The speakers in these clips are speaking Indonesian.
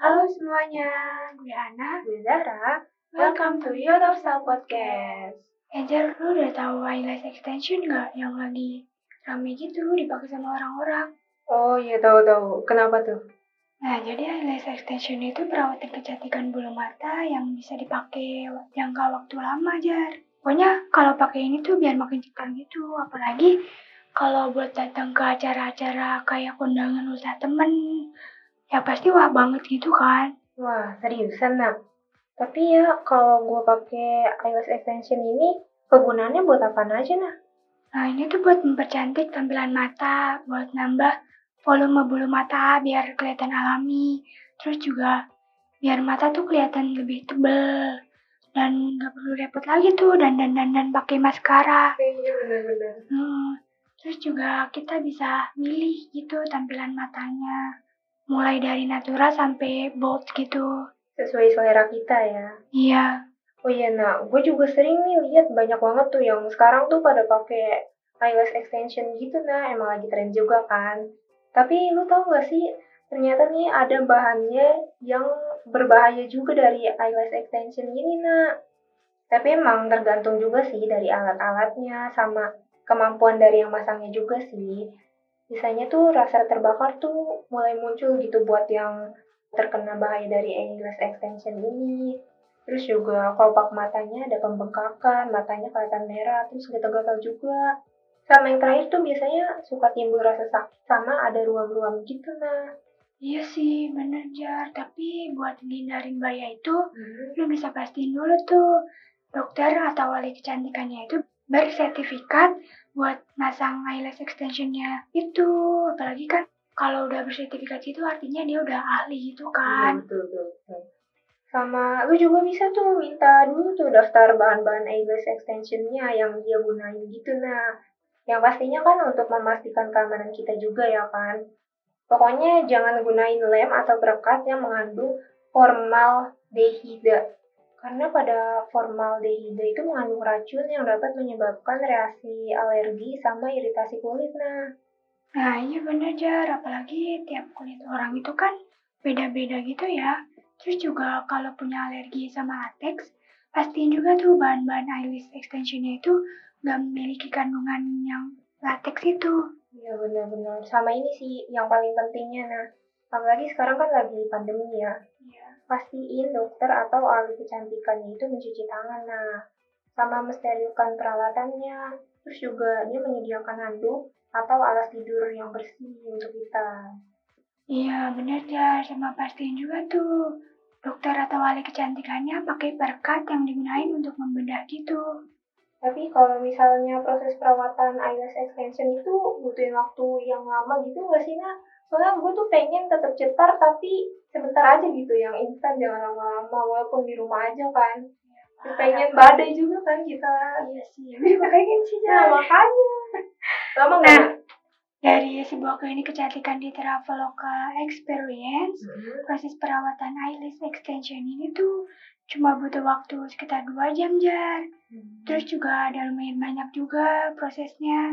Halo semuanya, gue Ana, gue Zara. Welcome to Youth of Style Podcast. Eh Jar, lu udah tahu eyelash extension nggak yang lagi rame gitu dipakai sama orang-orang? Oh iya tahu tahu. Kenapa tuh? Nah, jadi eyelash extension itu perawatan kecantikan bulu mata yang bisa dipakai jangka waktu lama, Jar. Pokoknya kalau pakai ini tuh biar makin cepat gitu, apalagi kalau buat datang ke acara-acara kayak kondangan usaha temen, ya pasti wah banget gitu kan. Wah seriusan nak. Tapi ya kalau gue pakai eyelash extension ini kegunaannya buat apa aja nah? Nah ini tuh buat mempercantik tampilan mata, buat nambah volume bulu mata biar kelihatan alami. Terus juga biar mata tuh kelihatan lebih tebel dan nggak perlu repot lagi tuh dan dan dan dan pakai maskara. Iya benar-benar. Hmm, terus juga kita bisa milih gitu tampilan matanya, mulai dari natural sampai bold gitu. Sesuai selera kita ya. Iya, Oh iya nak, gue juga sering nih lihat banyak banget tuh yang sekarang tuh pada pakai eyelash extension gitu nah, emang lagi tren juga kan. Tapi lu tau gak sih, ternyata nih ada bahannya yang berbahaya juga dari eyelash extension ini nak. Tapi emang tergantung juga sih dari alat-alatnya sama kemampuan dari yang masangnya juga sih. Biasanya tuh rasa terbakar tuh mulai muncul gitu buat yang terkena bahaya dari eyelash extension ini. Terus juga kelopak matanya ada pembengkakan, matanya kelihatan merah, terus gatal-gatal juga. Sama yang terakhir tuh biasanya suka timbul rasa sakit sama ada ruam-ruam gitu nah. iya sih bener Jar. Tapi buat ngindarin bahaya itu, lu bisa pastiin dulu tuh dokter atau wali kecantikannya itu bersertifikat buat masang eyelash extensionnya itu apalagi kan kalau udah bersertifikat itu artinya dia udah ahli gitu kan Betul, betul, betul. Sama lu juga bisa tuh minta dulu tuh daftar bahan-bahan eyelash extensionnya yang dia gunain gitu nah. Yang pastinya kan untuk memastikan keamanan kita juga ya kan. Pokoknya jangan gunain lem atau perekat yang mengandung formaldehida. Karena pada formaldehida itu mengandung racun yang dapat menyebabkan reaksi alergi sama iritasi kulit nah. nah iya bener Jar apalagi tiap kulit orang itu kan beda-beda gitu ya terus juga kalau punya alergi sama latex pastiin juga tuh bahan-bahan eyelash extensionnya itu nggak memiliki kandungan yang latex itu Iya benar-benar. Sama ini sih yang paling pentingnya nah. Apalagi sekarang kan lagi pandemi ya. Pastiin dokter atau ahli kecantikannya itu mencuci tangan nah. Sama mensterilkan peralatannya. Terus juga dia menyediakan handuk atau alas tidur yang bersih untuk kita. Iya, bener ya. Sama pastiin juga tuh dokter atau wali kecantikannya pakai perekat yang digunain untuk membedah gitu. Tapi kalau misalnya proses perawatan eyelash extension itu butuhin waktu yang lama gitu nggak sih nah? Soalnya gue tuh pengen tetap cetar tapi sebentar aja gitu yang instan jangan lama-lama walaupun di rumah aja kan. Terus pengen badai juga kan kita. Iya sih, pengen sih Nah makanya. Lama Nah, nggak? dari sebuah klinik kecantikan di Traveloka Experience, Hmm. proses perawatan eyelash extension ini tuh cuma butuh waktu sekitar 2 jam, Jar. Terus juga ada lumayan banyak juga prosesnya.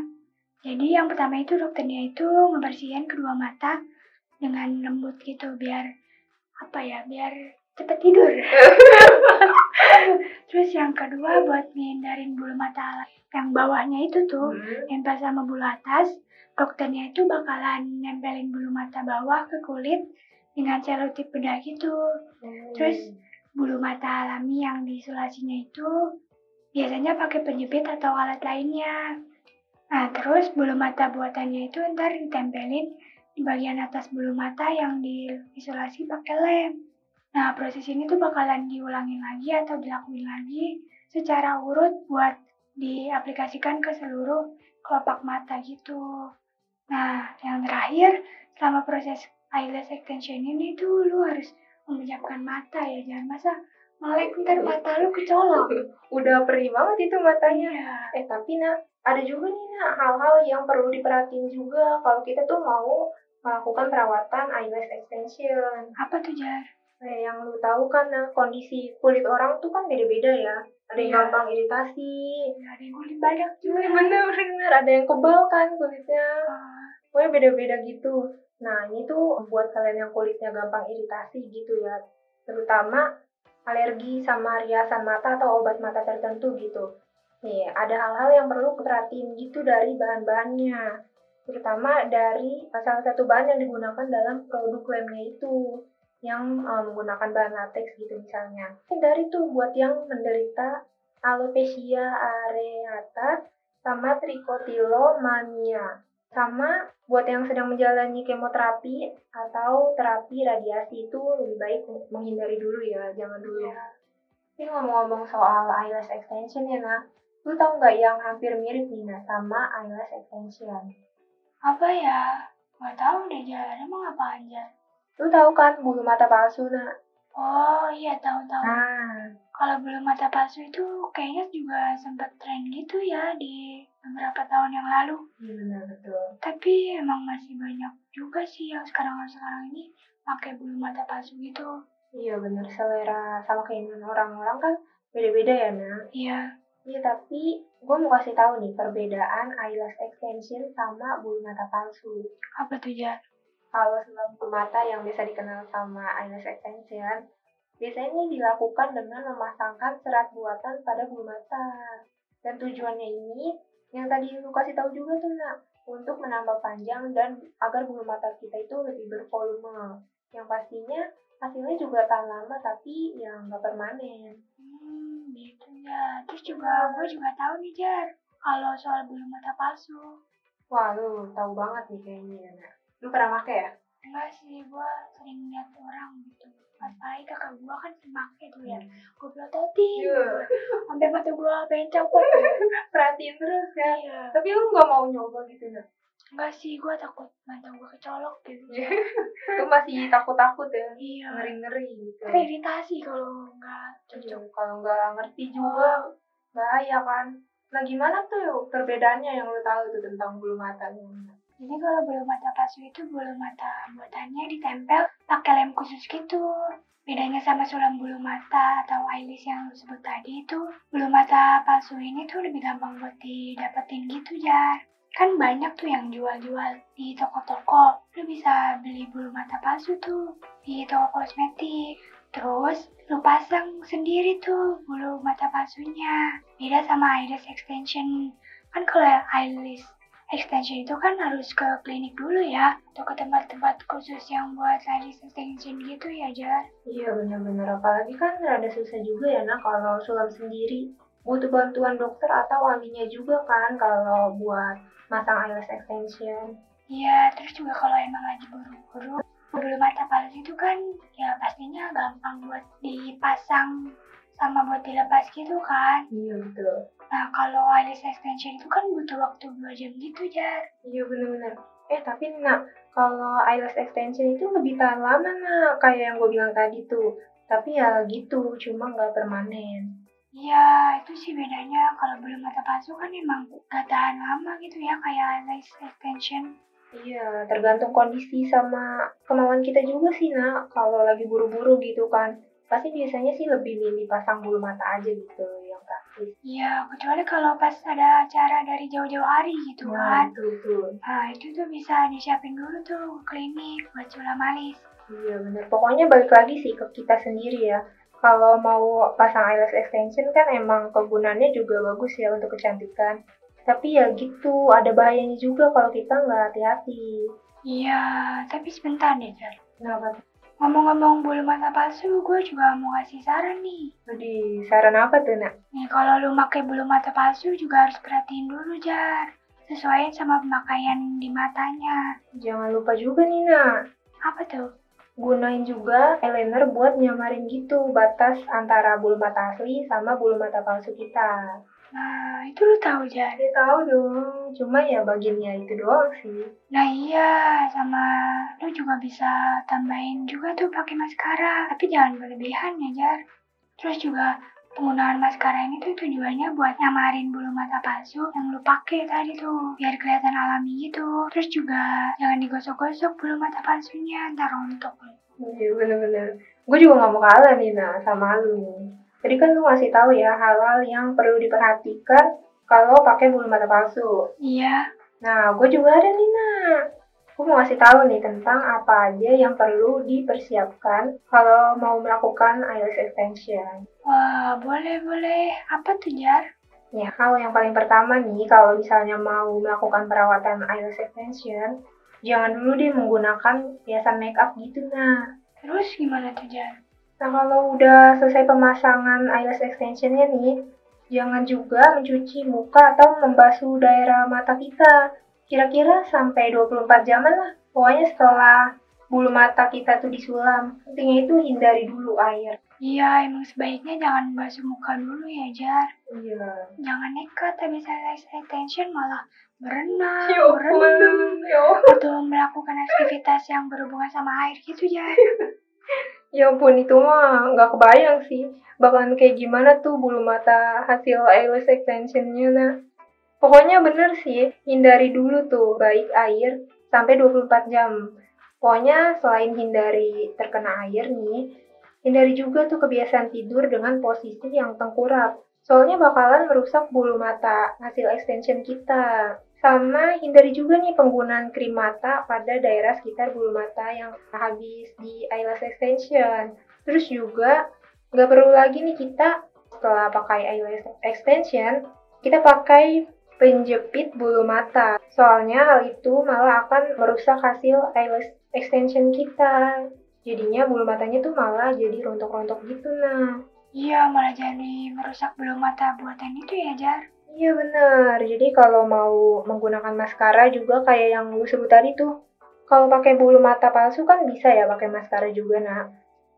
Jadi yang pertama itu dokternya itu ngebersihin kedua mata dengan lembut gitu biar apa ya, biar cepet tidur. Terus yang kedua buat ngindarin bulu mata yang bawahnya itu tuh Hmm. nempel sama bulu atas, dokternya itu bakalan nempelin bulu mata bawah ke kulit dengan selotip bedah gitu. Terus bulu mata alami yang diisolasinya itu biasanya pakai penjepit atau alat lainnya. Nah, terus bulu mata buatannya itu ntar ditempelin di bagian atas bulu mata yang diisolasi pakai lem. Nah, proses ini tuh bakalan diulangin lagi atau dilakuin lagi secara urut buat diaplikasikan ke seluruh kelopak mata gitu. Nah, yang terakhir, selama proses eyelash extension ini tuh lu harus memejamkan mata ya, jangan masa melek ntar mata lu kecolok. Udah perih banget itu matanya. Iya. Eh tapi nak ada juga nih nak hal-hal yang perlu diperhatiin juga kalau kita tuh mau melakukan perawatan eyelash extension. Apa tuh, Jar? Kayak yang lu tahu kan nah, kondisi kulit orang tuh kan beda-beda ya. Ada yang Iya. gampang iritasi. Ada yang kulit badak juga. Bener-bener ada yang kebal kan kulitnya. Ah, Pokoknya beda-beda gitu. Nah, ini tuh buat kalian yang kulitnya gampang iritasi gitu ya. Terutama alergi sama riasan mata atau obat mata tertentu gitu. Nih, ada hal-hal yang perlu perhatiin gitu dari bahan-bahannya. Terutama dari salah satu bahan yang digunakan dalam produk lemnya itu yang um, menggunakan bahan latex gitu misalnya. Hindari tuh buat yang menderita alopecia areata sama trichotillomania. Sama buat yang sedang menjalani kemoterapi atau terapi radiasi itu lebih baik menghindari dulu ya, jangan dulu. Ya. Ini ngomong-ngomong soal eyelash extension ya, nak. Lu tau nggak yang hampir mirip nih, nah, sama eyelash extension? Apa ya? Gak tau deh, jalan emang apa aja? Lu tahu kan bulu mata palsu, nak? Oh iya, tahu-tahu. Nah, kalau bulu mata palsu itu kayaknya juga sempat tren gitu ya di beberapa tahun yang lalu. Iya benar betul. Tapi emang masih banyak juga sih yang sekarang-sekarang ini pakai bulu mata palsu gitu. Iya benar selera sama keinginan orang-orang kan beda-beda ya nak. Iya. Iya tapi gue mau kasih tahu nih perbedaan eyelash extension sama bulu mata palsu. Apa tuh Jar? Kalau lampu mata yang bisa dikenal sama eyelash extension Biasanya ini dilakukan dengan memasangkan serat buatan pada bulu mata. Dan tujuannya ini, yang tadi lu kasih tahu juga tuh nak, untuk menambah panjang dan agar bulu mata kita itu lebih bervolume. Yang pastinya hasilnya juga tahan lama tapi yang nggak permanen. Ya. Terus juga gue juga tahu nih Jar, kalau soal bulu mata palsu. Wah lu tahu banget nih kayaknya nak. Lu pernah pakai ya? Enggak sih, gue sering lihat orang gitu apalagi kakak gua kan semakin tuh ya gua pelototin sampai mata gua pengen copot perhatiin terus kan iya. tapi lu nggak mau nyoba gitu ya Enggak sih, gue takut mata gue kecolok gitu. lu masih takut-takut ya? Iya. Ngeri-ngeri gitu. Tapi iritasi kalau nggak cocok. Iya, kalau nggak ngerti juga oh. bahaya kan. Nah gimana tuh perbedaannya yang lu tahu tuh tentang bulu matanya? Jadi kalau bulu mata palsu itu bulu mata buatannya ditempel pakai lem khusus gitu. Bedanya sama sulam bulu mata atau eyelash yang lu sebut tadi itu, bulu mata palsu ini tuh lebih gampang buat didapetin gitu, ya. Kan banyak tuh yang jual-jual di toko-toko. Lu bisa beli bulu mata palsu tuh di toko kosmetik. Terus lu pasang sendiri tuh bulu mata palsunya. Beda sama eyelash extension. Kan kalau eyelash extension itu kan harus ke klinik dulu ya atau ke tempat-tempat khusus yang buat lari extension gitu ya Jar iya benar-benar apalagi kan rada susah juga ya nak kalau sulam sendiri butuh bantuan dokter atau ahlinya juga kan kalau buat masang eyelash extension iya terus juga kalau emang lagi buru-buru bulu mata palsu itu kan ya pastinya gampang buat dipasang sama buat dilepas gitu kan. Iya betul. Nah kalau eyelash extension itu kan butuh waktu 2 jam gitu Jar. Iya bener-bener. Eh tapi nak, kalau eyelash extension itu lebih tahan lama nak, kayak yang gue bilang tadi tuh. Tapi ya gitu, cuma nggak permanen. Iya, itu sih bedanya. Kalau belum mata palsu kan emang gak tahan lama gitu ya, kayak eyelash extension. Iya, tergantung kondisi sama kemauan kita juga sih, nak. Kalau lagi buru-buru gitu kan pasti biasanya sih lebih milih pasang bulu mata aja gitu yang praktis. Iya, kecuali kalau pas ada acara dari jauh-jauh hari gitu nah, kan. Betul, betul. Nah, itu tuh bisa disiapin dulu tuh klinik buat sulam alis. Iya benar. Pokoknya balik lagi sih ke kita sendiri ya. Kalau mau pasang eyelash extension kan emang kegunaannya juga bagus ya untuk kecantikan. Tapi ya gitu, ada bahayanya juga kalau kita nggak hati-hati. Iya, tapi sebentar deh, Jar. Kenapa? Ngomong-ngomong bulu mata palsu, gue juga mau ngasih saran nih. Jadi, saran apa tuh, Nak? Nih, kalau lu pakai bulu mata palsu juga harus perhatiin dulu, Jar. Sesuaiin sama pemakaian di matanya. Jangan lupa juga nih, Nak. Apa tuh? Gunain juga eyeliner buat nyamarin gitu batas antara bulu mata asli sama bulu mata palsu kita. Nah, itu lu tahu Jan? Ya tahu dong, cuma ya bagiannya itu doang sih. Nah iya, sama lu juga bisa tambahin juga tuh pakai maskara, tapi jangan berlebihan ya Jar. Terus juga penggunaan maskara ini tuh tujuannya buat nyamarin bulu mata palsu yang lu pakai tadi tuh, biar kelihatan alami gitu. Terus juga jangan digosok-gosok bulu mata palsunya, ntar rontok. Iya bener-bener. Gue juga gak mau kalah nih, nah, sama lu nih. Jadi kan lu ngasih tahu ya hal-hal yang perlu diperhatikan kalau pakai bulu mata palsu. Iya. Nah, gue juga ada nih, nak. Aku mau ngasih tahu nih tentang apa aja yang perlu dipersiapkan kalau mau melakukan eyelash extension. Wah, boleh-boleh. Apa tuh, Jar? Ya, hal yang paling pertama nih, kalau misalnya mau melakukan perawatan eyelash extension, jangan dulu deh menggunakan hiasan makeup gitu, nah. Terus gimana tuh, Jar? Nah, kalau udah selesai pemasangan eyelash extensionnya nih, jangan juga mencuci muka atau membasuh daerah mata kita kira-kira sampai 24 jaman lah. Pokoknya setelah bulu mata kita tuh disulam, pentingnya itu hindari dulu air. Iya, emang sebaiknya jangan basuh muka dulu ya, Jar. Iya. Jangan nekat habis selesai extension malah berenang, Yo, berenang, yo. atau melakukan aktivitas yang berhubungan sama air gitu, Jar. Ya ampun, itu mah nggak kebayang sih. Bakalan kayak gimana tuh bulu mata hasil eyelash extensionnya, nah. Pokoknya bener sih, hindari dulu tuh baik air sampai 24 jam. Pokoknya selain hindari terkena air nih, hindari juga tuh kebiasaan tidur dengan posisi yang tengkurap. Soalnya bakalan merusak bulu mata hasil extension kita. Sama hindari juga nih penggunaan krim mata pada daerah sekitar bulu mata yang habis di eyelash extension. Terus juga nggak perlu lagi nih kita setelah pakai eyelash extension, kita pakai penjepit bulu mata. Soalnya hal itu malah akan merusak hasil eyelash extension kita. Jadinya bulu matanya tuh malah jadi rontok-rontok gitu nah. Iya, malah jadi merusak bulu mata buatan itu ya, Jar. Iya benar. Jadi kalau mau menggunakan maskara juga kayak yang gue sebut tadi tuh. Kalau pakai bulu mata palsu kan bisa ya pakai maskara juga nah.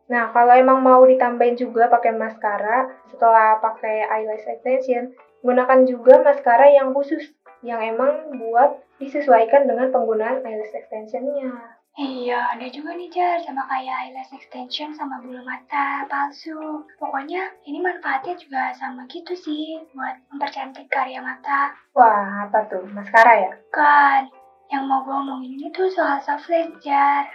Nah, kalau emang mau ditambahin juga pakai maskara setelah pakai eyelash extension, Gunakan juga maskara yang khusus, yang emang buat disesuaikan dengan penggunaan eyelash extensionnya. Iya, ada juga nih Jar, sama kayak eyelash extension sama bulu mata palsu. Pokoknya ini manfaatnya juga sama gitu sih, buat mempercantik karya mata. Wah, apa tuh? Maskara ya? Kan, yang mau gue omongin ini tuh soal soft lens, Jar.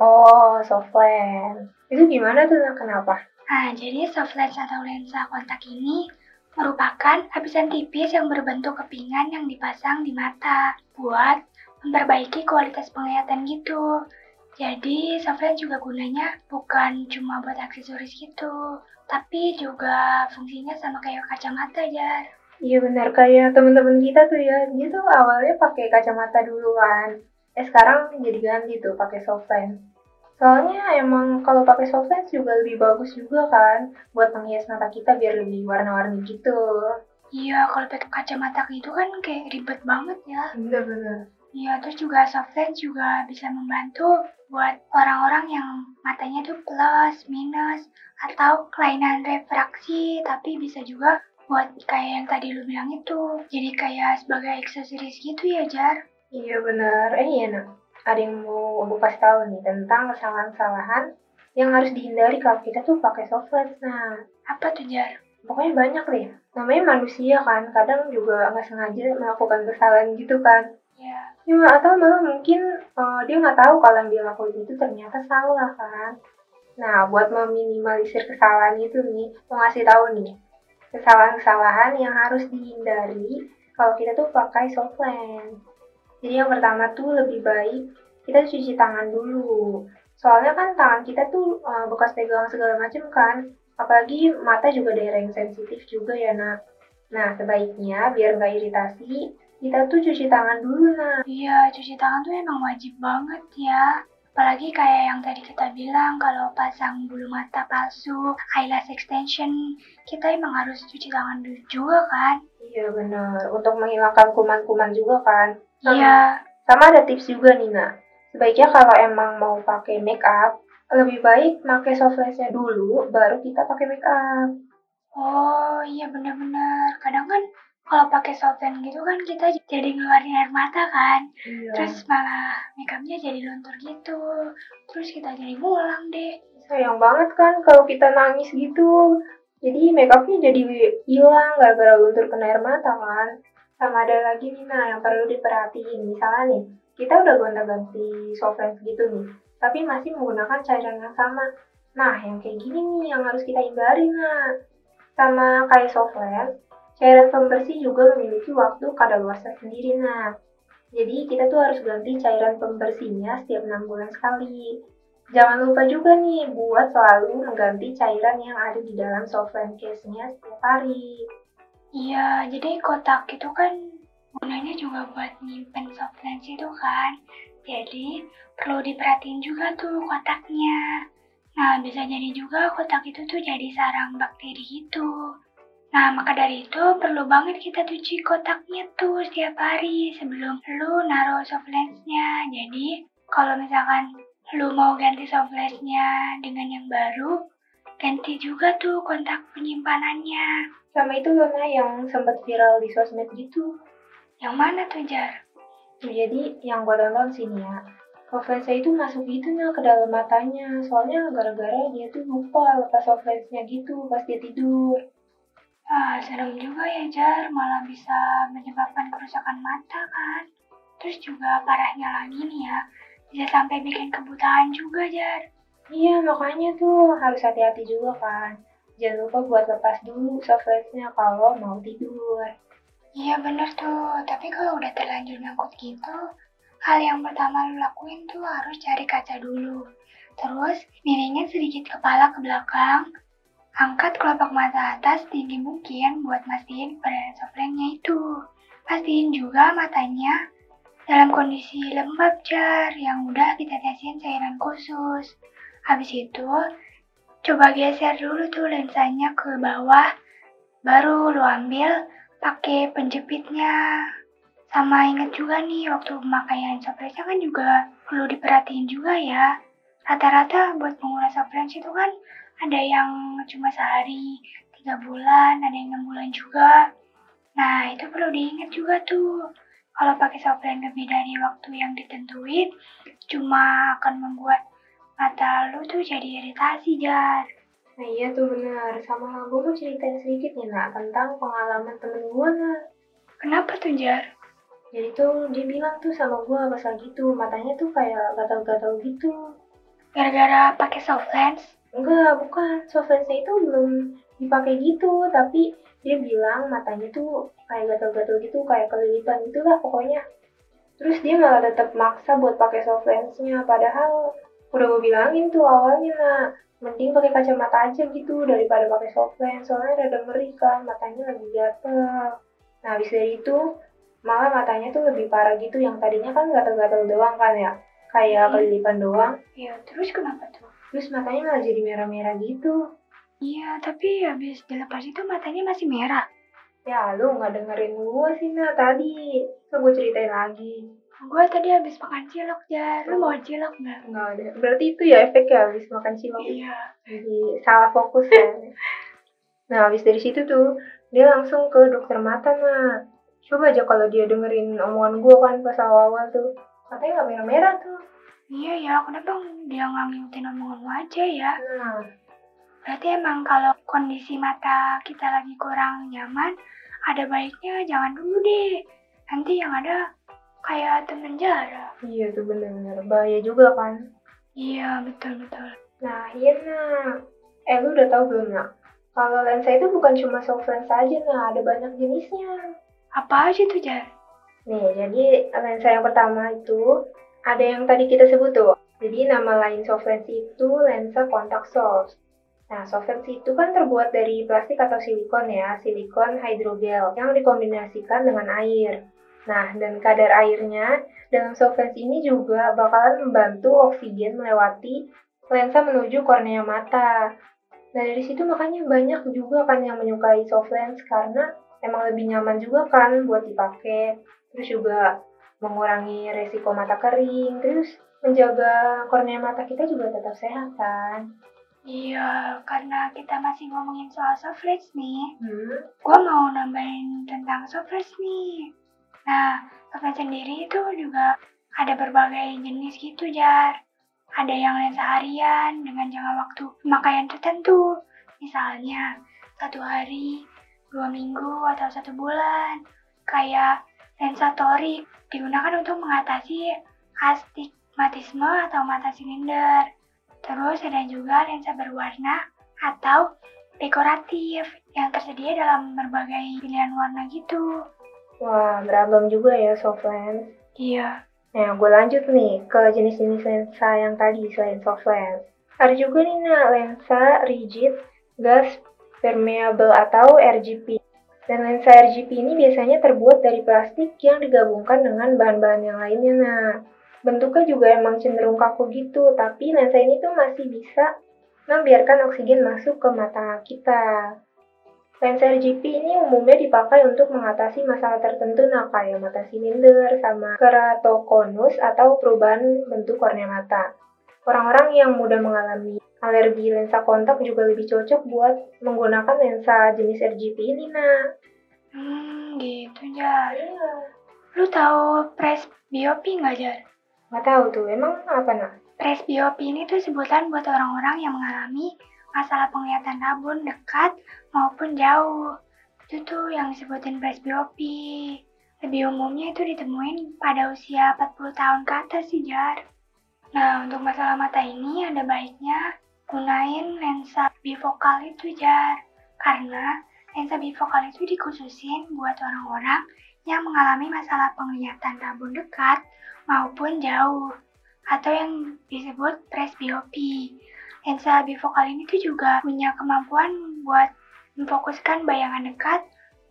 Oh, soft lens. Itu gimana tuh? Kenapa? Nah, jadi soft lens atau lensa kontak ini merupakan lapisan tipis yang berbentuk kepingan yang dipasang di mata buat memperbaiki kualitas penglihatan gitu. Jadi software juga gunanya bukan cuma buat aksesoris gitu, tapi juga fungsinya sama kayak kacamata ya. Iya benar kayak teman-teman kita tuh ya, dia tuh awalnya pakai kacamata duluan. Eh sekarang jadi ganti tuh pakai soft lens. Soalnya emang kalau pakai soft lens juga lebih bagus juga kan buat menghias mata kita biar lebih warna-warni gitu. Iya, kalau pakai kacamata gitu kan kayak ribet banget ya. Bener-bener. Iya, terus juga soft lens juga bisa membantu buat orang-orang yang matanya tuh plus, minus, atau kelainan refraksi, tapi bisa juga buat kayak yang tadi lu bilang itu. Jadi kayak sebagai aksesoris gitu ya, Jar. Iya bener. Eh iya, nak ada yang mau aku kasih tahu nih tentang kesalahan-kesalahan yang harus dihindari kalau kita tuh pakai soft lens. Nah, apa tuh Jar? Pokoknya banyak deh. Namanya manusia kan, kadang juga nggak sengaja melakukan kesalahan gitu kan. Iya. Ya, atau malah mungkin uh, dia nggak tahu kalau yang dia lakuin itu ternyata salah kan. Nah, buat meminimalisir kesalahan itu nih, mau ngasih tahu nih, kesalahan-kesalahan yang harus dihindari kalau kita tuh pakai soft lens. Jadi yang pertama tuh lebih baik kita cuci tangan dulu. Soalnya kan tangan kita tuh uh, bekas pegang segala macam kan. Apalagi mata juga daerah yang sensitif juga ya nak. Nah sebaiknya biar nggak iritasi, kita tuh cuci tangan dulu nak. Iya cuci tangan tuh emang wajib banget ya. Apalagi kayak yang tadi kita bilang kalau pasang bulu mata palsu, eyelash extension, kita emang harus cuci tangan dulu juga kan? Iya benar, untuk menghilangkan kuman-kuman juga kan. Iya. Sama ada tips juga nih nak. Sebaiknya kalau emang mau pakai make up, lebih baik pakai soft lensnya dulu, baru kita pakai make up. Oh iya benar-benar. Kadang kan kalau pakai soft lens gitu kan kita jadi ngeluarin air mata kan. Iya. Terus malah make upnya jadi luntur gitu. Terus kita jadi ngulang deh. Sayang banget kan kalau kita nangis gitu. Jadi make upnya jadi hilang gara-gara luntur kena air mata kan. Sama ada lagi nih nah yang perlu diperhatiin. Misalnya nih, kita udah gonta-ganti soft lens gitu nih, tapi masih menggunakan cairan yang sama. Nah, yang kayak gini nih yang harus kita hindari nah. Sama kayak soft lens, cairan pembersih juga memiliki waktu kadaluarsa sendiri nah. Jadi kita tuh harus ganti cairan pembersihnya setiap 6 bulan sekali. Jangan lupa juga nih buat selalu mengganti cairan yang ada di dalam softline case-nya setiap hari. Iya, jadi kotak itu kan gunanya juga buat nyimpen softline itu kan. Jadi perlu diperhatiin juga tuh kotaknya. Nah, bisa jadi juga kotak itu tuh jadi sarang bakteri gitu. Nah, maka dari itu perlu banget kita cuci kotaknya tuh setiap hari sebelum lu naruh soft lens-nya. Jadi, kalau misalkan lu mau ganti soft lens-nya dengan yang baru, ganti juga tuh kontak penyimpanannya. Sama itu Luna yang sempat viral di sosmed gitu. Yang mana tuh, Jar? Jadi, yang gua tonton sini ya, soft lens itu masuk gitu nah ke dalam matanya. Soalnya gara-gara dia tuh lupa lepas soft lens-nya gitu pas dia tidur. Ah, serem juga ya, Jar. Malah bisa menyebabkan kerusakan mata, kan? Terus juga parahnya lagi nih ya, bisa sampai bikin kebutaan juga, Jar. Iya, makanya tuh harus hati-hati juga kan. Jangan lupa buat lepas dulu soft kalau mau tidur. Iya bener tuh, tapi kalau udah terlanjur nyangkut gitu, hal yang pertama lu lakuin tuh harus cari kaca dulu. Terus miringin sedikit kepala ke belakang, Angkat kelopak mata atas tinggi mungkin buat mastiin keberadaan softline itu. Pastiin juga matanya dalam kondisi lembab jar yang udah kita tesin cairan khusus. Habis itu, coba geser dulu tuh lensanya ke bawah, baru lu ambil pakai penjepitnya. Sama inget juga nih waktu pemakaian softline kan juga perlu diperhatiin juga ya. Rata-rata buat menguras softline itu kan ada yang cuma sehari, tiga bulan, ada yang enam bulan juga. Nah, itu perlu diingat juga tuh. Kalau pakai softline lebih dari waktu yang ditentuin, cuma akan membuat mata lu tuh jadi iritasi, Jar. Nah iya tuh benar. Sama gue mau ceritain sedikit nih, nak, tentang pengalaman temen gue, nak. Kenapa tuh, Jar? Jadi tuh dia bilang tuh sama gue pas lagi tuh matanya tuh kayak gatal-gatal gitu. Gara-gara pakai soft lens? Enggak, bukan. Soft lensnya itu belum dipakai gitu, tapi dia bilang matanya tuh kayak gatal-gatal gitu, kayak kelilipan gitu lah pokoknya. Terus dia malah tetap maksa buat pakai soft lensnya, padahal udah gue bilangin tuh awalnya mending pakai kacamata aja gitu daripada pakai soft lens soalnya rada ngeri kan matanya lagi gatel nah habis dari itu malah matanya tuh lebih parah gitu yang tadinya kan gatel-gatel doang kan ya kayak Hmm. kelilipan doang Iya, terus kenapa tuh? terus matanya malah jadi merah-merah gitu Iya, tapi habis dilepas itu matanya masih merah. ya lu nggak dengerin gue sih nah tadi so gue ceritain lagi Gue tadi habis makan cilok, Jar. Lu mau cilok nggak? nggak ada berarti itu ya efeknya habis makan cilok Iya. jadi salah fokus ya. nah habis dari situ tuh dia langsung ke dokter mata nah coba aja kalau dia dengerin omongan gue kan pas awal-awal tuh matanya nggak merah-merah tuh Iya ya, kenapa dia nggak ngikutin omongan lu aja ya? nah Berarti emang kalau kondisi mata kita lagi kurang nyaman, ada baiknya jangan dulu deh. Nanti yang ada kayak temen jarak. iya tuh bener-bener bahaya juga kan Iya, betul-betul. nah iya nah eh lu udah tahu belum nak kalau lensa itu bukan cuma soft lens aja nah ada banyak jenisnya Apa aja tuh, Jar? Nih, jadi lensa yang pertama itu ada yang tadi kita sebut tuh. Jadi nama lain soft lens itu lensa kontak soft. Nah, soft lens itu kan terbuat dari plastik atau silikon ya, silikon hydrogel yang dikombinasikan dengan air. Nah, dan kadar airnya dalam soft lens ini juga bakalan membantu oksigen melewati lensa menuju kornea mata. Nah, dari situ makanya banyak juga kan yang menyukai soft lens karena emang lebih nyaman juga kan buat dipakai. Terus juga mengurangi resiko mata kering, terus menjaga kornea mata kita juga tetap sehat kan. Iya, karena kita masih ngomongin soal soft lens nih. Hmm. Gue mau nambahin tentang soft lens nih. Nah, lens sendiri itu juga ada berbagai jenis gitu, Jar. Ada yang lensa harian dengan jangka waktu pemakaian tertentu. Misalnya, satu hari, dua minggu, atau satu bulan. Kayak lensa torik digunakan untuk mengatasi astigmatisme atau mata silinder. Terus ada juga lensa berwarna atau dekoratif yang tersedia dalam berbagai pilihan warna gitu. Wah, beragam juga ya soft lens. Iya. Nah, gue lanjut nih ke jenis-jenis lensa yang tadi selain soft lens. Ada juga nih, nah, lensa rigid, gas, permeable atau RGP. Dan lensa RGP ini biasanya terbuat dari plastik yang digabungkan dengan bahan-bahan yang lainnya. Nah, bentuknya juga emang cenderung kaku gitu, tapi lensa ini tuh masih bisa membiarkan oksigen masuk ke mata kita. Lensa RGP ini umumnya dipakai untuk mengatasi masalah tertentu nah kayak mata silinder sama keratokonus atau perubahan bentuk kornea mata. Orang-orang yang mudah mengalami alergi lensa kontak juga lebih cocok buat menggunakan lensa jenis RGP ini, nah. Hmm, gitu, Jar. Iya. Lu tahu presbiopi nggak, Jar? Nggak tahu tuh, emang apa, nah? Presbiopi ini tuh sebutan buat orang-orang yang mengalami masalah penglihatan rabun dekat maupun jauh. Itu tuh yang disebutin presbiopi. Lebih umumnya itu ditemuin pada usia 40 tahun ke atas sih, Jar. Nah, untuk masalah mata ini ada baiknya gunain lensa bifokal itu, Jar. Karena lensa bifokal itu dikhususin buat orang-orang yang mengalami masalah penglihatan rabun dekat maupun jauh atau yang disebut presbiopi. Lensa bifokal ini tuh juga punya kemampuan buat memfokuskan bayangan dekat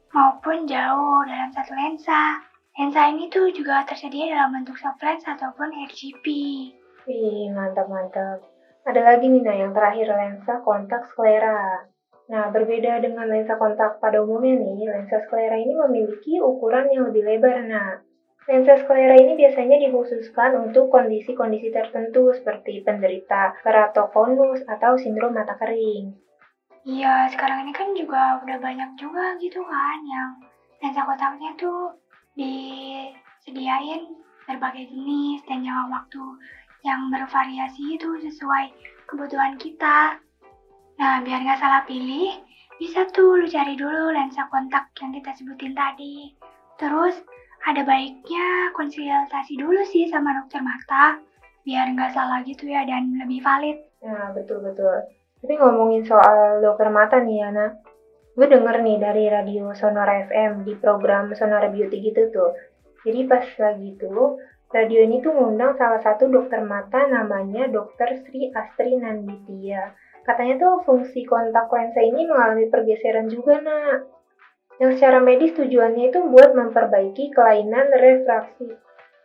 maupun jauh dalam satu lensa. Lensa ini tuh juga tersedia dalam bentuk soft lens ataupun RGB. Wih, mantap-mantap. Ada lagi nih, nah yang terakhir lensa kontak sklera. Nah, berbeda dengan lensa kontak pada umumnya nih, lensa sklera ini memiliki ukuran yang lebih lebar. Nah, Lensa sklera ini biasanya dikhususkan untuk kondisi-kondisi tertentu seperti penderita keratokonus atau sindrom mata kering. Iya, sekarang ini kan juga udah banyak juga gitu kan yang lensa kotaknya tuh disediain berbagai jenis dan jangka waktu yang bervariasi itu sesuai kebutuhan kita. Nah, biar nggak salah pilih, bisa tuh lu cari dulu lensa kontak yang kita sebutin tadi. Terus, ada baiknya konsultasi dulu sih sama dokter mata biar nggak salah gitu ya dan lebih valid. Ya betul betul. Tapi ngomongin soal dokter mata nih Yana, gue denger nih dari radio Sonora FM di program Sonora Beauty gitu tuh. Jadi pas lagi tuh radio ini tuh ngundang salah satu dokter mata namanya Dokter Sri Astri Nanditya. Katanya tuh fungsi kontak lensa ini mengalami pergeseran juga nak yang secara medis tujuannya itu buat memperbaiki kelainan refraksi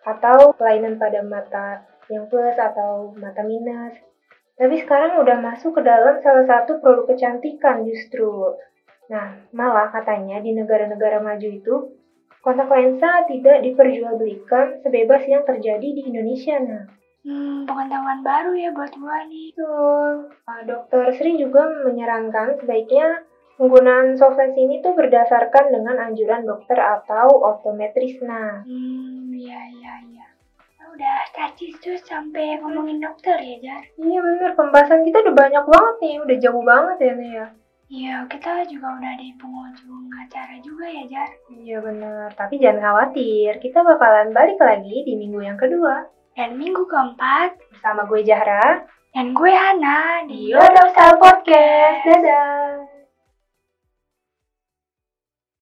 atau kelainan pada mata yang plus atau mata minus. Tapi sekarang udah masuk ke dalam salah satu produk kecantikan justru. Nah, malah katanya di negara-negara maju itu kontak lensa tidak diperjualbelikan sebebas yang terjadi di Indonesia. Nah, Hmm, pengetahuan baru ya buat gua nih. Betul. Dokter Sri juga menyarankan sebaiknya Penggunaan software ini tuh berdasarkan dengan anjuran dokter atau optometris. Nah, hmm, iya iya iya. Oh, udah statis tuh sampai ngomongin dokter ya, Jar? Iya bener, pembahasan kita udah banyak banget nih, udah jauh banget ya nih ya. Iya, kita juga udah di penghujung acara juga ya, Jar? Iya bener, tapi jangan khawatir, kita bakalan balik lagi di minggu yang kedua. Dan minggu keempat, bersama gue Jahra. Dan gue Hana di Your Podcast. Dadah!